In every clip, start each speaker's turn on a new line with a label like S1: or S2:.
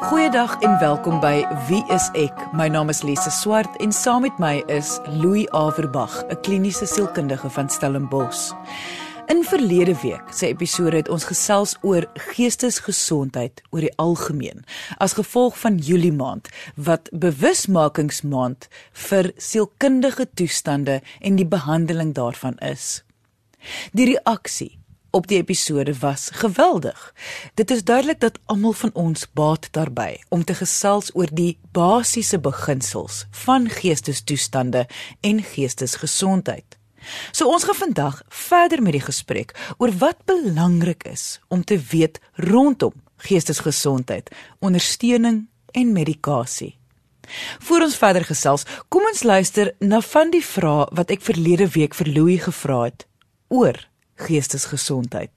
S1: Goeiedag en welkom by Wie is ek? My naam is Lise Swart en saam met my is Louis Averbag, 'n kliniese sielkundige van Stellenbosch. In verlede week se episode het ons gesels oor geestesgesondheid oor die algemeen as gevolg van Julie maand wat bewusmakingsmaand vir sielkundige toestande en die behandeling daarvan is. Die reaksie op die episode was geweldig. Dit is duidelik dat almal van ons baat daarbey om te gesels oor die basiese beginsels van geestestoestande en geestesgesondheid. So ons gaan vandag verder met die gesprek oor wat belangrik is om te weet rondom geestesgesondheid, ondersteuning en medikasie. Voor ons verder gesels, kom ons luister na van die vrae wat ek verlede week vir Louis gevra het oor geestesgesondheid.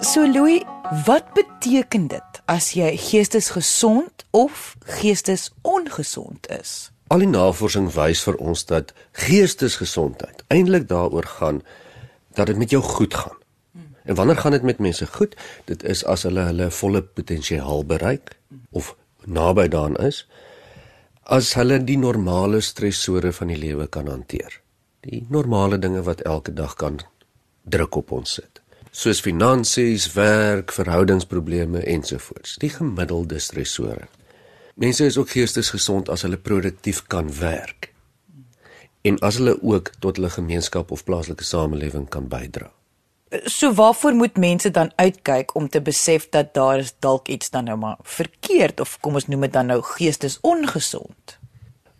S1: So Louis, wat beteken dit as jy geestesgesond of geestesongesond is?
S2: Al die navorsing wys vir ons dat geestesgesondheid eintlik daaroor gaan dat dit met jou goed gaan. En wanneer gaan dit met mense goed? Dit is as hulle hulle volle potensiaal bereik of naby daaraan is. As hulle die normale stresore van die lewe kan hanteer die normale dinge wat elke dag kan druk op ons sit. Soos finansies, werk, verhoudingsprobleme ensovoorts. Die gemiddelde stresore. Mense is ook geestesgesond as hulle produktief kan werk. En as hulle ook tot hulle gemeenskap of plaaslike samelewing kan bydra.
S1: So waarvoor moet mense dan uitkyk om te besef dat daar is dalk iets dan nou maar verkeerd of kom ons noem dit dan nou geestesongesond?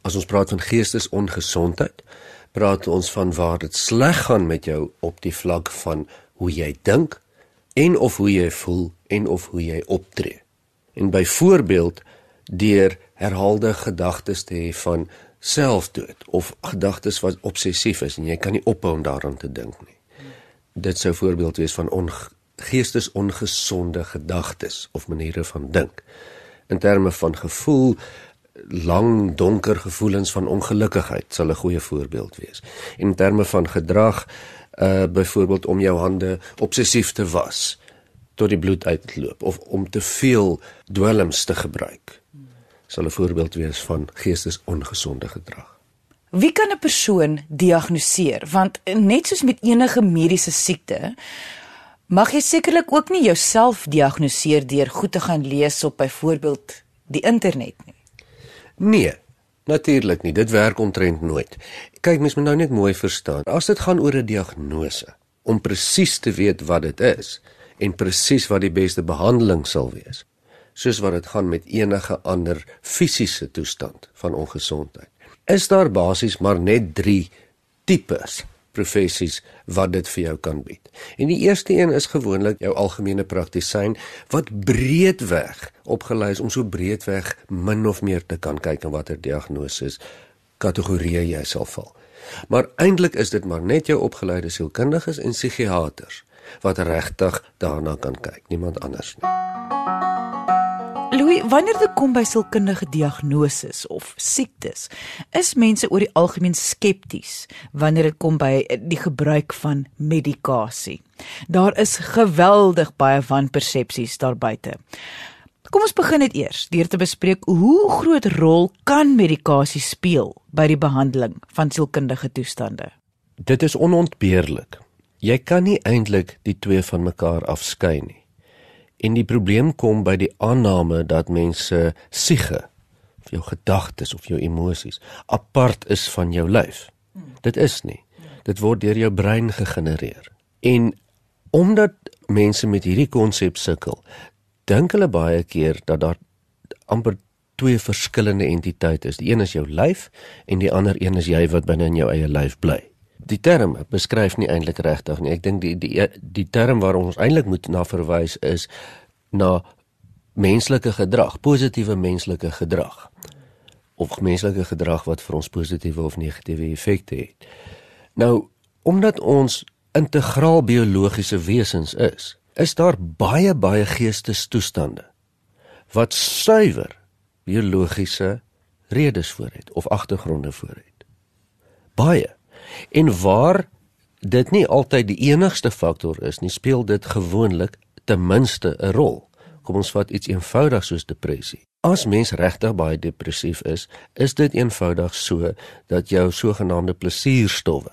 S2: As ons praat van geestesongesondheid, praat ons van waar dit sleg gaan met jou op die vlak van hoe jy dink en of hoe jy voel en of hoe jy optree. En byvoorbeeld deur herhaalde gedagtes te hê van selfdood of gedagtes wat obsessief is en jy kan nie ophou om daaraan te dink nie. Dit sou voorbeeld wees van geestesongesonde gedagtes of maniere van dink. In terme van gevoel lang donker gevoelens van ongelukkigheid sal 'n goeie voorbeeld wees. In terme van gedrag uh byvoorbeeld om jou hande obsessief te was tot die bloed uitloop of om te veel dwelms te gebruik sal 'n voorbeeld wees van geestesongesonde gedrag.
S1: Wie kan 'n persoon diagnoseer? Want net soos met enige mediese siekte mag jy sekerlik ook nie jouself diagnoseer deur goed te gaan lees op byvoorbeeld die internet nie.
S2: Nee, natuurlik nie. Dit werk ontrent nooit. Kyk, mens moet nou net mooi verstaan. As dit gaan oor 'n diagnose, om presies te weet wat dit is en presies wat die beste behandeling sal wees, soos wat dit gaan met enige ander fisiese toestand van ongesondheid. Is daar basies maar net 3 tipes professies wat dit vir jou kan bied. En die eerste een is gewoonlik jou algemene praktisyn wat breedweg opgelei is om so breedweg min of meer te kan kyk en watter diagnose kategorie jy sal val. Maar eintlik is dit maar net jou opgeleide sielkundiges en psigiaters wat regtig daarna kan kyk, niemand anders nie.
S1: Louis, wanneer dit kom by sielkundige diagnoses of siektes, is mense oor die algemeen skepties wanneer dit kom by die gebruik van medikasie. Daar is geweldig baie wanpersepsies daar buite. Kom ons begin net eers deur te bespreek hoe groot rol kan medikasie speel by die behandeling van sielkundige toestande.
S2: Dit is onontbeerlik. Jy kan nie eintlik die twee van mekaar afskei nie. En die probleem kom by die aanname dat mense siege of jou gedagtes of jou emosies apart is van jou lyf. Dit is nie. Dit word deur jou brein gegenereer. En omdat mense met hierdie konsep sukkel, dink hulle baie keer dat daar amper twee verskillende entiteite is. Die een is jou lyf en die ander een is jy wat binne in jou eie lyf bly die term beskryf nie eintlik regtig nie. Ek dink die die die term waar ons eintlik moet na verwys is na menslike gedrag, positiewe menslike gedrag. Of menslike gedrag wat vir ons positiewe of negatiewe effekte het. Nou, omdat ons integraal biologiese wesens is, is daar baie baie geestestoestande wat suiwer biologiese redes voor het of agtergronde voor het. Baie En waar dit nie altyd die enigste faktor is nie, speel dit gewoonlik ten minste 'n rol. kom ons vat iets eenvoudig soos depressie. As mens regtig baie depressief is, is dit eenvoudig so dat jou sogenaamde plesierstowwe,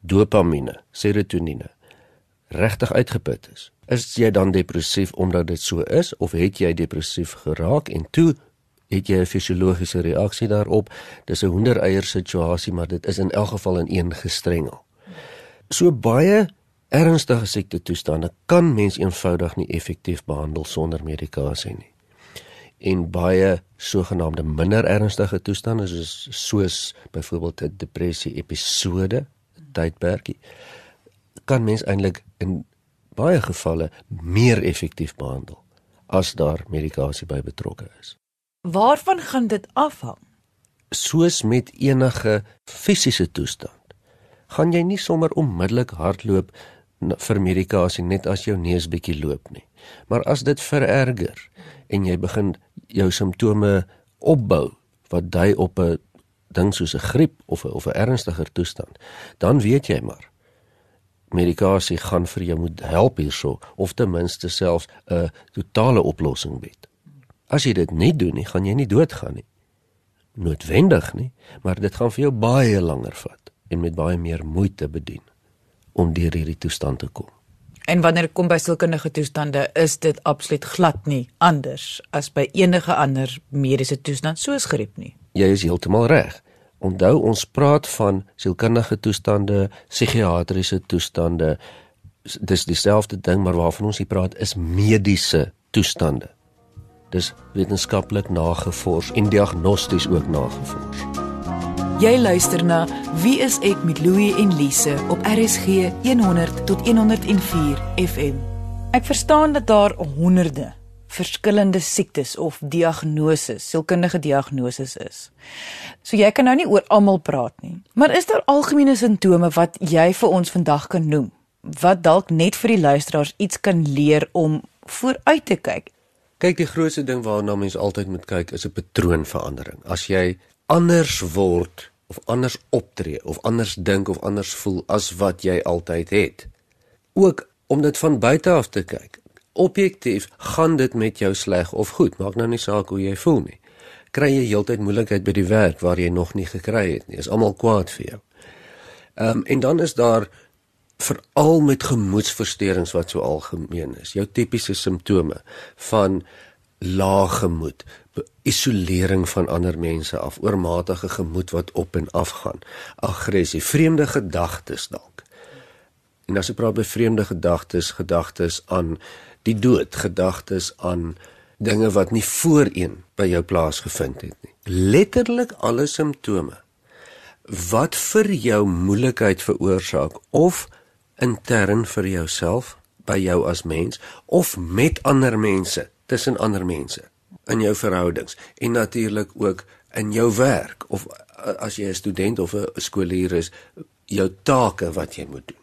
S2: dopamine, serotonine, regtig uitgeput is. Is jy dan depressief omdat dit so is of het jy depressief geraak en toe het jy 'n fisiologiese reaksie daarop? Dis 'n hoendereier situasie, maar dit is in elk geval in een gestrengel. So baie ernstige siekte toestande kan mens eenvoudig nie effektief behandel sonder medikasie nie. En baie sogenaamde minder ernstige toestande soos soos byvoorbeeld 'n depressie episode, tydperkie, kan mens eintlik in baie gevalle meer effektief behandel as daar medikasie by betrokke is.
S1: Waarvan gaan dit afhang?
S2: Soos met enige fisiese toestand, gaan jy nie sommer onmiddellik hardloop vir medikasie net as jou neus bietjie loop nie. Maar as dit vererger en jy begin jou simptome opbou wat dui op 'n ding soos 'n griep of 'n of 'n ernstiger toestand, dan weet jy maar medikasie gaan vir jou moet help hierso of ten minste selfs 'n totale oplossing bied. As jy dit nie doen nie, gaan jy nie doodgaan nie. Noodwendig nie, maar dit gaan vir jou baie langer vat en met baie meer moeite bedien om deur hierdie toestand te kom.
S1: En wanneer dit kom by sielkundige toestande, is dit absoluut glad nie anders as by enige ander mediese toestand soos griep nie.
S2: Jy is heeltemal reg. Onthou ons praat van sielkundige toestande, psigiatriese toestande. Dis dieselfde ding, maar waarvan ons hier praat is mediese toestande. Dis wetenskaplik nagevors en diagnosties ook nagevors.
S1: Jy luister na Wie is ek met Louie en Lise op RSG 100 tot 104 FM. Ek verstaan dat daar honderde verskillende siektes of diagnoses, sielkundige diagnoses is. So jy kan nou nie oor almal praat nie, maar is daar algemene simptome wat jy vir ons vandag kan noem wat dalk net vir die luisteraars iets kan leer om vooruit te kyk?
S2: Kyk, die grootste ding waarna mens altyd moet kyk is 'n patroonverandering. As jy anders word of anders optree of anders dink of anders voel as wat jy altyd het. Ook om dit van buite af te kyk objektief gaan dit met jou sleg of goed, maak nou nie saak hoe jy voel nie. Kry jy heeltyd moeilikheid by die werk waar jy nog nie gekry het nie, is almal kwaad vir jou. Ehm um, en dan is daar veral met gemoedsversteurings wat so algemeen is. Jou tipiese simptome van lae gemoed, isolering van ander mense af, oormatige gemoed wat op en af gaan, aggressie, vreemde gedagtes dalk. En as jy praat by vreemde gedagtes, gedagtes aan die dood, gedagtes aan dinge wat nie voorheen by jou plaasgevind het nie. Letterlik alle simptome wat vir jou moeilikheid veroorsaak of intern vir jouself by jou as mens of met ander mense, tussen ander mense in jou verhoudings en natuurlik ook in jou werk of as jy 'n student of 'n skoolier is, jou take wat jy moet doen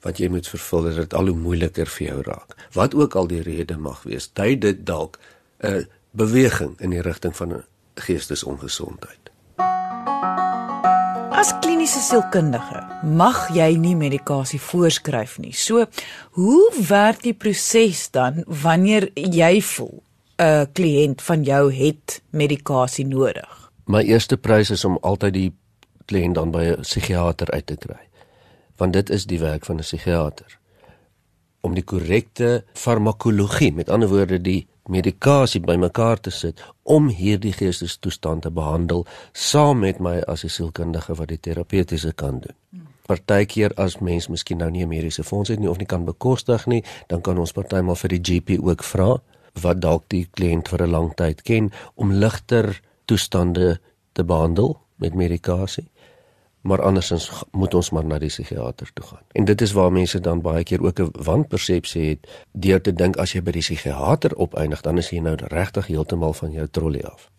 S2: wat jy moet vervul dit al hoe moeiliker vir jou raak. Wat ook al die rede mag wees, dui dit dalk 'n beweging in die rigting van geestesongesondheid.
S1: As kliniese sielkundige mag jy nie medikasie voorskryf nie. So, hoe werk die proses dan wanneer jy voel 'n kliënt van jou het medikasie nodig?
S2: My eerste prys is om altyd die kliënt dan by 'n psigiater uit te kry want dit is die werk van 'n psigiater om die korrekte farmakologie, met ander woorde die medikasie bymekaar te sit om hierdie geestestoestand te behandel saam met my as 'n sielkundige wat die terapeutiese kan doen. Partykeer as mens miskien nou nie 'n mediese fonds het nie of nie kan bekostig nie, dan kan ons partymal vir die GP ook vra wat dalk die kliënt vir 'n lang tyd ken om ligter toestande te behandel met medikasie maar andersins moet ons maar na die psigiater toe gaan. En dit is waar mense dan baie keer ook 'n wanpersepsie het deur te dink as jy by die psigiater opeindig dan is jy nou regtig heeltemal van jou trollie af.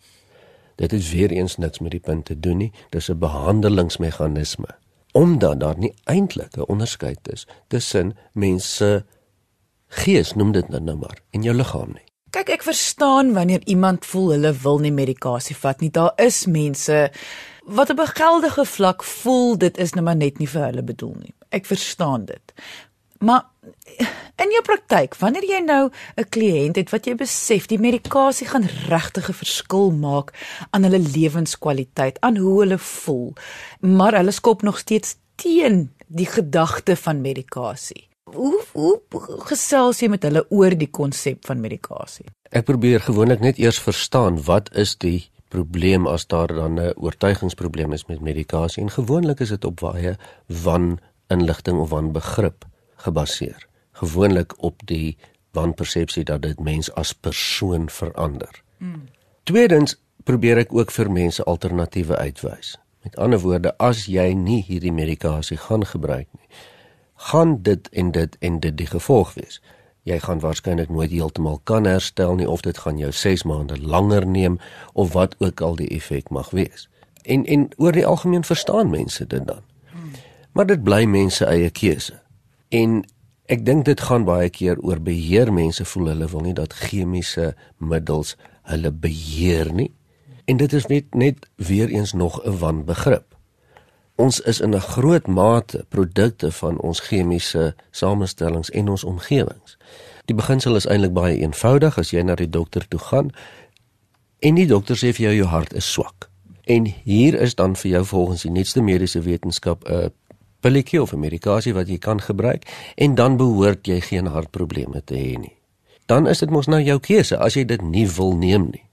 S2: Dit het weer eens niks met die punt te doen nie, dis 'n behandelingsmeganisme. Omdat daar nie eintlik 'n onderskeid is tussen mense gees noem dit nou, maar en jou liggaam nie.
S1: Kyk, ek verstaan wanneer iemand voel hulle wil nie medikasie vat nie. Daar is mense wat op 'n geldige vlak voel dit is nou maar net nie vir hulle bedoel nie. Ek verstaan dit. Maar in jou praktyk, wanneer jy nou 'n kliënt het wat jy besef die medikasie gaan regtig 'n verskil maak aan hulle lewenskwaliteit, aan hoe hulle voel, maar hulle skop nog steeds teen die gedagte van medikasie. Hoe hoe gesels jy met hulle oor die konsep van medikasie?
S2: Ek probeer gewoonlik net eers verstaan wat is die probleem as daar dan 'n oortuigingsprobleem is met medikasie en gewoonlik is dit op baie wan inligting of wan begrip gebaseer. Gewoonlik op die wanpersepsie dat dit mens as persoon verander. Hmm. Tweedens probeer ek ook vir mense alternatiewe uitwys. Met ander woorde, as jy nie hierdie medikasie gaan gebruik nie, gaan dit en dit en dit die gevolg wees. Jy gaan waarskynlik nooit heeltemal kan herstel nie of dit gaan jou 6 maande langer neem of wat ook al die effek mag wees. En en oor die algemeen verstaan mense dit dan. Maar dit bly mense eie keuse. En ek dink dit gaan baie keer oor beheer. Mense voel hulle wil nie dat chemiese middels hulle beheer nie. En dit is net net weer eens nog 'n wanbegrip. Ons is in 'n groot mate produkte van ons chemiese samestellings en ons omgewings. Die beginsel is eintlik baie eenvoudig as jy na die dokter toe gaan en die dokter sê vir jou jou hart is swak. En hier is dan vir jou volgens die nuutste mediese wetenskap 'n pilletjie of 'n medikasie wat jy kan gebruik en dan behoort jy geen hartprobleme te hê nie. Dan is dit mos nou jou keuse as jy dit nie wil neem nie.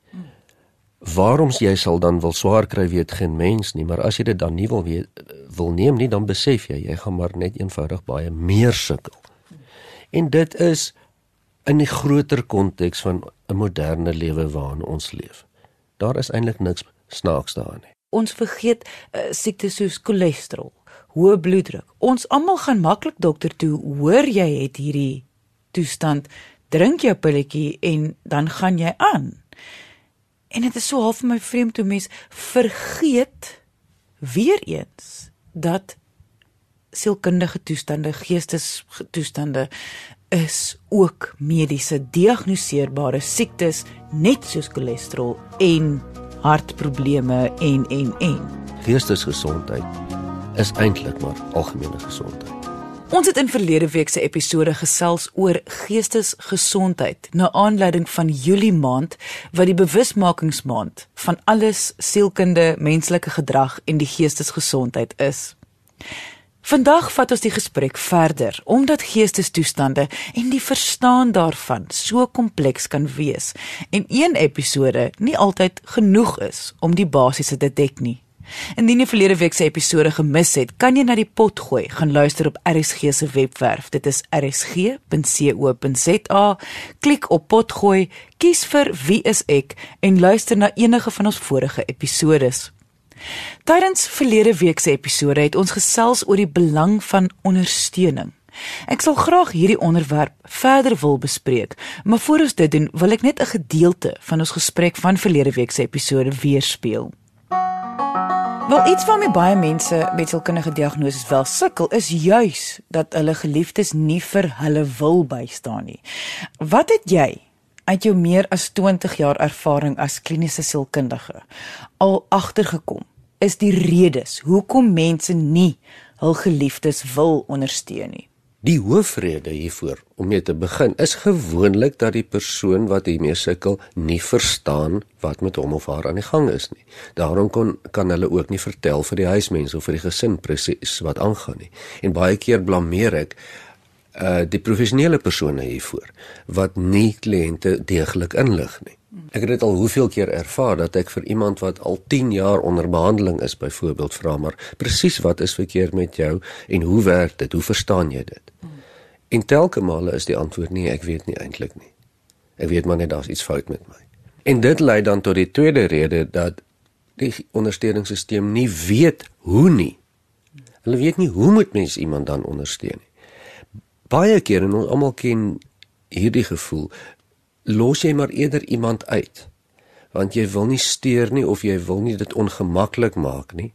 S2: Waarom jy sal dan wil swaar kry weet geen mens nie, maar as jy dit dan nie wil weet wil neem nie, dan besef jy jy gaan maar net eenvoudig baie meer sukkel. En dit is in die groter konteks van 'n moderne lewe waarin ons leef. Daar is eintlik niks snaaks daarin nie.
S1: Ons vergeet uh, siektes soos cholesterol, hoë bloeddruk. Ons almal gaan maklik dokter toe, hoor jy het hierdie toestand, drink jou pilletjie en dan gaan jy aan. En dit is so half my vreemd toe mens vergeet weer eens dat sielkundige toestande, geestestoestande is ook mediese diagnoseerbare siektes net soos cholesterol en hartprobleme en en en.
S2: Geestesgesondheid is eintlik maar algemene gesondheid.
S1: Ons het in verlede week se episode gesels oor geestesgesondheid na aanleiding van Julie maand wat die bewusmakingsmaand van alles sielkunde, menslike gedrag en die geestesgesondheid is. Vandag vat ons die gesprek verder omdat geestestoestande en die verstaan daarvan so kompleks kan wees en een episode nie altyd genoeg is om die basiese te dek nie. Indien jy verlede week se episode gemis het, kan jy na die pot gooi, gaan luister op RSG se webwerf. Dit is rsg.co.za. Klik op pot gooi, kies vir wie is ek en luister na enige van ons vorige episodes. Tydens verlede week se episode het ons gesels oor die belang van ondersteuning. Ek sal graag hierdie onderwerp verder wil bespreek, maar voor ons dit doen, wil ek net 'n gedeelte van ons gesprek van verlede week se episode weerspieël. Wel iets waarmee baie mense met sielkundige diagnoses wel sukkel is juis dat hulle geliefdes nie vir hulle wil bystaan nie. Wat het jy uit jou meer as 20 jaar ervaring as kliniese sielkundige al agtergekom? Is die redes hoekom mense nie hul geliefdes wil ondersteun nie?
S2: Die hoofrede hiervoor om mee te begin is gewoonlik dat die persoon wat hiermee sukkel nie verstaan wat met hom of haar aan die gang is nie. Daarom kon kan hulle ook nie vertel vir die huismense of vir die gesin presies wat aangaan nie. En baie keer blameer ek uh die professionele persone hiervoor wat nie kliënte deeglik inlig nie. Ek het dit al hoeveel keer ervaar dat ek vir iemand wat al 10 jaar onder behandeling is byvoorbeeld vra maar presies wat is verkeerd met jou en hoe werk dit? Hoe verstaan jy dit? En telke male is die antwoord nee, ek weet nie eintlik nie. Ek weet maar net daar's iets fout met my. En dit lei dan tot die tweede rede dat die ondersteuningssisteem nie weet hoe nie. Hulle weet nie hoe moet mens iemand dan ondersteun nie. Baie kere en ons almal ken hierdie gevoel los jy maar eerder iemand uit want jy wil nie steur nie of jy wil nie dit ongemaklik maak nie.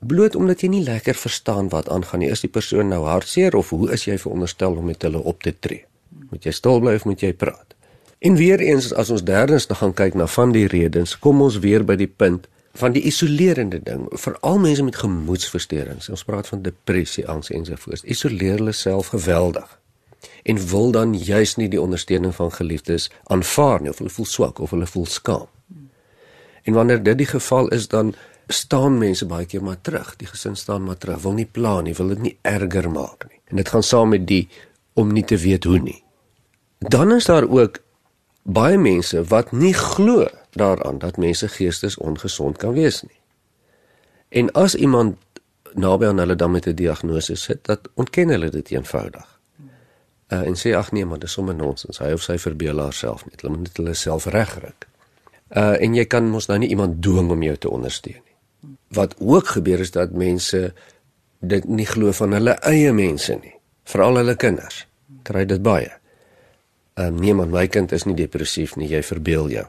S2: Bloot omdat jy nie lekker verstaan wat aangaan nie is die persoon nou hartseer of hoe is jy veronderstel om met hulle op te tree? Moet jy stil bly of moet jy praat? En weer eens as ons derdens dan gaan kyk na van die redes kom ons weer by die punt van die isolerende ding. Veral mense met gemoedsversteurings. Ons praat van depressie angs ensovoorts. Isoleer hulle self geweldig en wil dan juis nie die ondersteuning van geliefdes aanvaar nie of hulle voel swak of hulle voel skaam. En wanneer dit die geval is dan staan mense baie keer maar terug. Die gesin staan maar terug, wil nie pla nie, wil dit nie erger maak nie. En dit gaan saam met die om nie te weet hoe nie. Dan is daar ook baie mense wat nie glo daaraan dat mense geestes ongesond kan wees nie. En as iemand naby aan hulle dan met 'n diagnose sit, dat ontken hulle dit eenvoudig. Uh, en sê ag nee, maar dis sommer nonsens. Hy of sy verbeel haarself net. Hulle moet net hulle self regryk. Uh en jy kan mos nou nie iemand dwing om jou te ondersteun nie. Wat ook gebeur is dat mense dit nie glo van hulle eie mense nie, veral hulle kinders. Kry dit baie. Um, nee man, my kind is nie depressief nie, jy verbeel jou.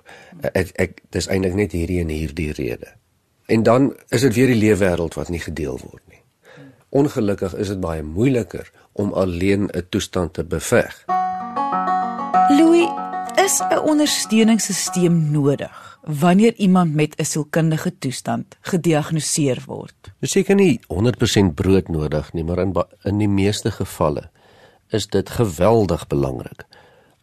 S2: Ek ek dis eintlik net hierdie en hierdie rede. En dan is dit weer die leefwêreld wat nie gedeel word nie. Ongelukkig is dit baie moeiliker om alleen 'n toestand te beveg.
S1: Louis, is 'n ondersteuningssisteem nodig wanneer iemand met 'n sielkundige toestand gediagnoseer word?
S2: Dis seker nie 100% brood nodig nie, maar in in die meeste gevalle is dit geweldig belangrik.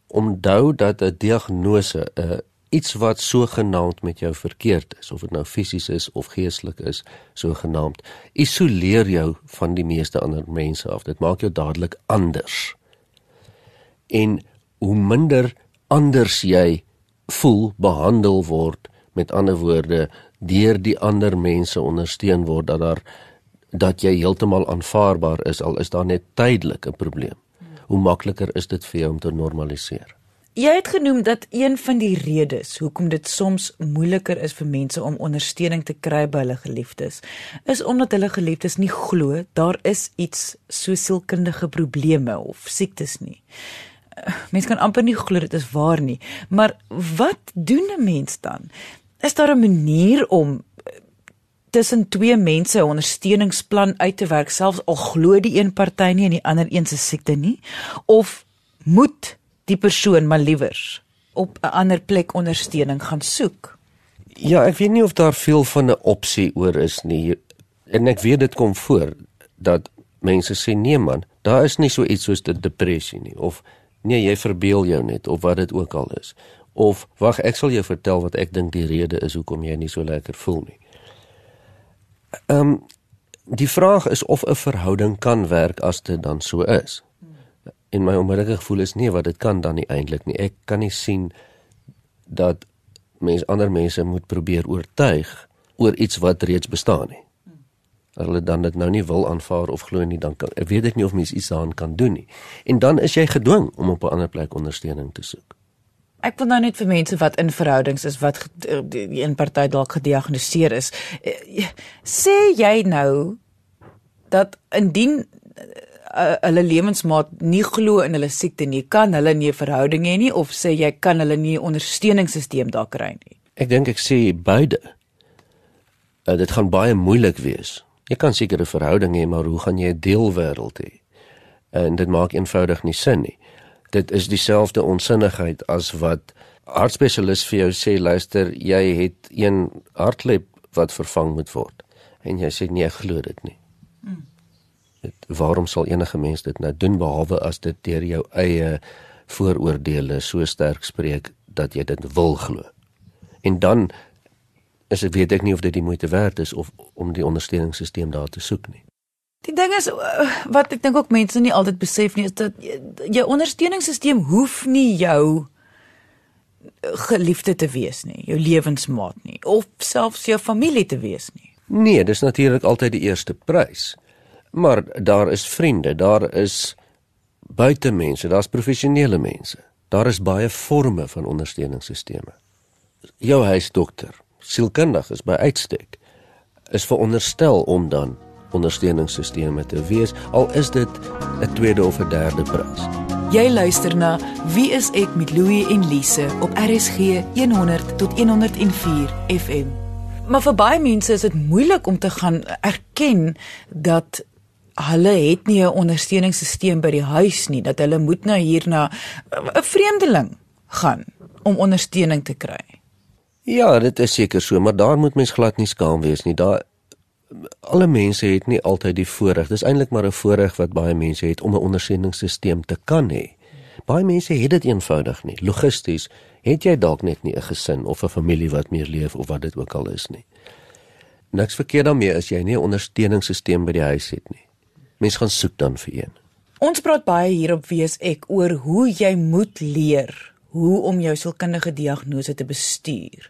S2: Onthou dat 'n diagnose 'n iets wat sogenaamd met jou verkeerd is of dit nou fisies is of geestelik is sogenaamd isoleer jou van die meeste ander mense af. Dit maak jou dadelik anders. En hoe minder anders jy voel behandel word met ander woorde deur die ander mense ondersteun word dat daar dat jy heeltemal aanvaarbaar is al is daar net tydelik 'n probleem. Hoe makliker is dit vir jou om te normaliseer
S1: Jy het genoem dat een van die redes hoekom dit soms moeiliker is vir mense om ondersteuning te kry by hulle geliefdes, is omdat hulle geliefdes nie glo daar is iets so sielkundige probleme of siektes nie. Mense kan amper nie glo dit is waar nie, maar wat doen 'n mens dan? Is daar 'n manier om eh, tussen twee mense 'n ondersteuningsplan uit te werk selfs al glo die een party nie en die ander een se siekte nie of moet die persoon maar liewers op 'n ander plek ondersteuning gaan soek.
S2: Ja, ek weet nie of daar veel van 'n opsie oor is nie. En ek weet dit kom voor dat mense sê nee man, daar is nie so iets soos 'n depressie nie of nee, jy verbeel jou net of wat dit ook al is. Of wag, ek sal jou vertel wat ek dink die rede is hoekom jy nie so lekker voel nie. Ehm um, die vraag is of 'n verhouding kan werk as dit dan so is en my onmiddellike gevoel is nee wat dit kan dan nie eintlik nie. Ek kan nie sien dat mens ander mense moet probeer oortuig oor iets wat reeds bestaan nie. As hulle dan dit nou nie wil aanvaar of glo nie, dan kan ek weet ek nie of mens iets daaraan kan doen nie. En dan is jy gedwing om op 'n ander plek ondersteuning te soek.
S1: Ek wil nou net vir mense wat in verhoudings is wat die een party dalk gediagnoseer is, eh, sê jy nou dat indien uh, hulle lewensmaat nie glo in hulle siekte nie, kan hulle nie 'n verhouding hê nie of sê jy kan hulle nie 'n ondersteuningssisteem daar kry nie.
S2: Ek dink ek sê beide. Uh, dit gaan baie moeilik wees. Jy kan seker 'n verhouding hê, maar hoe gaan jy 'n deelwêreld hê? En dit maak eenvoudig nie sin nie. Dit is dieselfde onsinnigheid as wat hartspesialis vir jou sê, luister, jy het een hartklep wat vervang moet word. En jy sê nee, ek glo dit nie. Hmm. Dit waarom sal enige mens dit nou doen behalwe as dit deur jou eie vooroordeele so sterk spreek dat jy dit wil glo. En dan is dit weet ek nie of dit die moeite werd is of om die ondersteuningssisteem daar te soek nie.
S1: Die ding is wat ek dink ook mense nie altyd besef nie is dat jou ondersteuningssisteem hoef nie jou geliefde te wees nie, jou lewensmaat nie of selfs jou familie te wees nie.
S2: Nee, dis natuurlik altyd die eerste prys. Maar daar is vriende, daar is buitemense, daar's professionele mense. Daar is baie forme van ondersteuningssisteme. Jou huisdokter, sielkundig is by uitstek is veronderstel om dan ondersteuningssisteme te wees al is dit 'n tweede of 'n derde prys.
S1: Jy luister na Wie is ek met Louie en Lise op RSG 100 tot 104 FM. Maar vir baie mense is dit moeilik om te gaan erken dat hulle het nie 'n ondersteuningssisteem by die huis nie dat hulle moet nou hier na 'n vreemdeling gaan om ondersteuning te kry.
S2: Ja, dit is seker so, maar daar moet mens glad nie skaam wees nie. Daar alle mense het nie altyd die voorreg. Dis eintlik maar 'n voorreg wat baie mense het om 'n ondersteuningssisteem te kan hê. Baie mense het dit eenvoudig nie. Logisties het jy dalk net nie 'n gesin of 'n familie wat meer leef of wat dit ook al is nie. Niks verkeerd daarmee as jy nie 'n ondersteuningssisteem by die huis het nie. Mens gaan soek dan vir een.
S1: Ons praat baie hier op Wees ek oor hoe jy moet leer hoe om jou sielkundige diagnose te bestuur.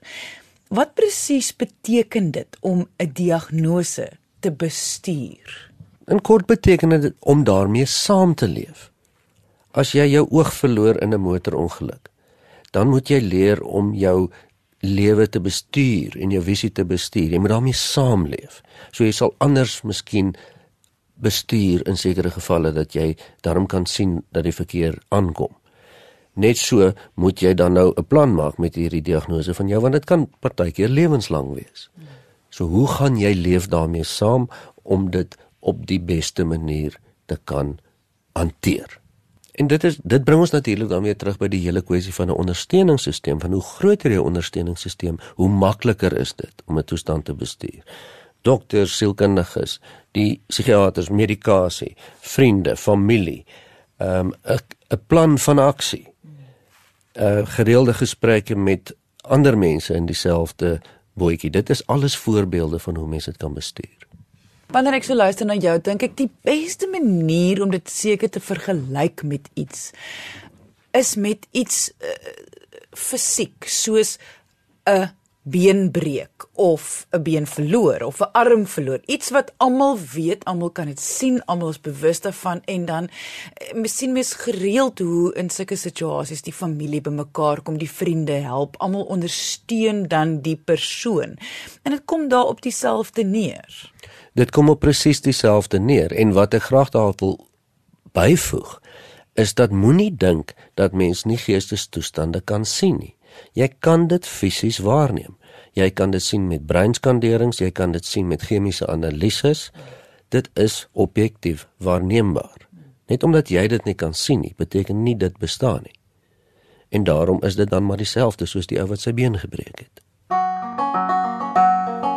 S1: Wat presies beteken dit om 'n diagnose te bestuur?
S2: In kort beteken dit om daarmee saam te leef. As jy jou oog verloor in 'n motorongeluk, dan moet jy leer om jou lewe te bestuur en jou visie te bestuur. Jy moet daarmee saamleef. So jy sal anders miskien bestuur in sekere gevalle dat jy daarom kan sien dat die verkeer aankom. Net so moet jy dan nou 'n plan maak met hierdie diagnose van jou want dit kan partykeer lewenslang wees. So hoe gaan jy leef daarmee saam om dit op die beste manier te kan hanteer? En dit is dit bring ons natuurlik dan weer terug by die hele kwessie van 'n ondersteuningssisteem van hoe groter jou ondersteuningssisteem, hoe makliker is dit om 'n toestand te bestuur. Dokters, sielkundiges, die psigiaters, medikasie, vriende, familie, ehm, 'n um, 'n plan van aksie uh gereelde gesprekke met ander mense in dieselfde bootjie. Dit is alles voorbeelde van hoe mense dit kan bestuur.
S1: Wanneer ek so luister na jou, dink ek die beste manier om dit seker te vergelyk met iets is met iets uh, fisiek soos 'n been breek of 'n been verloor of 'n arm verloor. Iets wat almal weet, almal kan dit sien, almal is bewus daarvan en dan eh, miskien mes gereeld hoe in sulke situasies die familie bymekaar kom, die vriende help, almal ondersteun dan die persoon. En dit kom daar op dieselfde neer.
S2: Dit kom op presies dieselfde neer en wat ek graag daar wil byvoeg is dat moenie dink dat mens nie geestestoestande kan sien nie. Jy kan dit fisies waarneem. Jy kan dit sien met breinskanderings, jy kan dit sien met chemiese analises. Dit is objektief waarneembaar. Net omdat jy dit nie kan sien nie, beteken nie dit bestaan nie. En daarom is dit dan maar dieselfde soos die ou wat sy been gebreek het.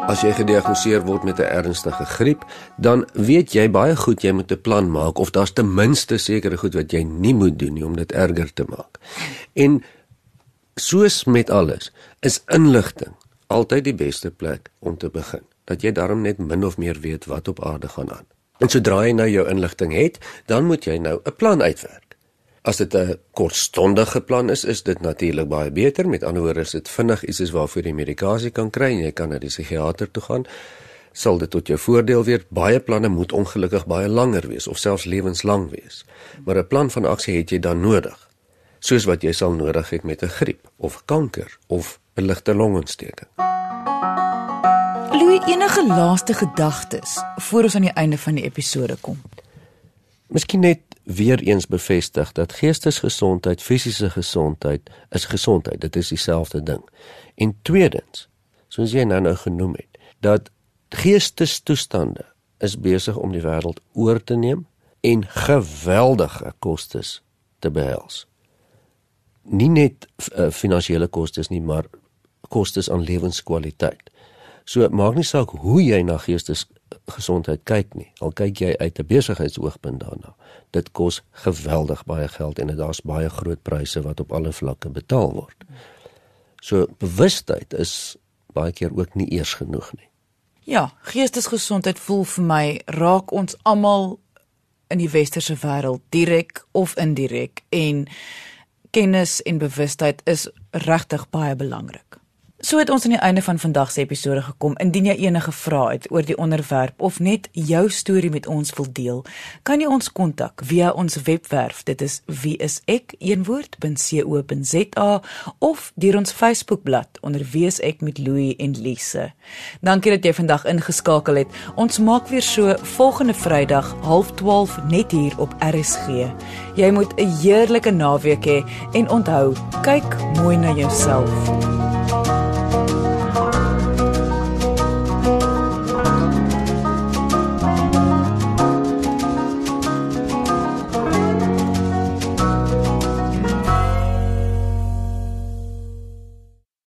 S2: As jy gediagnoseer word met 'n ernstige griep, dan weet jy baie goed jy moet 'n plan maak of daar's ten minste sekere goed wat jy nie moet doen nie om dit erger te maak. En soos met alles, is inligting altyd die beste plek om te begin. Dat jy daarom net min of meer weet wat op aarde gaan aan. En sodra jy nou jou inligting het, dan moet jy nou 'n plan uitwerk. As dit 'n kortstondige plan is, is dit natuurlik baie beter. Met ander woorde, is dit vinnig iets is waarvoor jy medikasie kan kry en jy kan na die psigiatër toe gaan. Sal dit tot jou voordeel wees. Baie planne moet ongelukkig baie langer wees of selfs lewenslang wees. Maar 'n plan van aksie het jy dan nodig soos wat jy sal nodig het met 'n griep of kanker of 'n ligte longontsteking.
S1: Louis, enige laaste gedagtes voor ons aan die einde van die episode kom?
S2: Miskien net weer eens bevestig dat geestesgesondheid, fisiese gesondheid is gesondheid. Dit is dieselfde ding. En tweedens, soos jy nou nou genoem het, dat geestestoestande is besig om die wêreld oor te neem en geweldige kostes te behels nie net uh, finansiële kostes nie, maar kostes aan lewenskwaliteit. So maak nie saak hoe jy na geestesgesondheid kyk nie. Al kyk jy uit 'n besigheidsoogpunt daarna. Dit kos geweldig baie geld en daar's baie groot pryse wat op alle vlakke betaal word. So bewustheid is baie keer ook nie eers genoeg nie.
S1: Ja, geestesgesondheid voel vir my raak ons almal in die westerse wêreld direk of indirek en kennis en bewustheid is regtig baie belangrik. So het ons aan die einde van vandag se episode gekom. Indien jy enige vrae het oor die onderwerp of net jou storie met ons wil deel, kan jy ons kontak via ons webwerf. Dit is wieisek.co.za of deur ons Facebookblad onder wieisek met Louie en Lise. Dankie dat jy vandag ingeskakel het. Ons maak weer so volgende Vrydag 0.30 net hier op RSG. Jy moet 'n heerlike naweek hê he, en onthou, kyk mooi na jouself.